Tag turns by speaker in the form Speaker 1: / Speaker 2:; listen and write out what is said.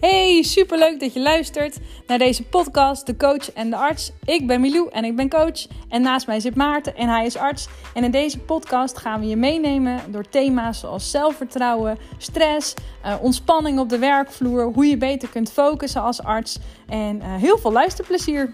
Speaker 1: Hey, superleuk dat je luistert naar deze podcast, De Coach en de Arts. Ik ben Milou en ik ben coach. En naast mij zit Maarten en hij is arts. En in deze podcast gaan we je meenemen door thema's zoals zelfvertrouwen, stress, uh, ontspanning op de werkvloer, hoe je beter kunt focussen als arts en uh, heel veel luisterplezier.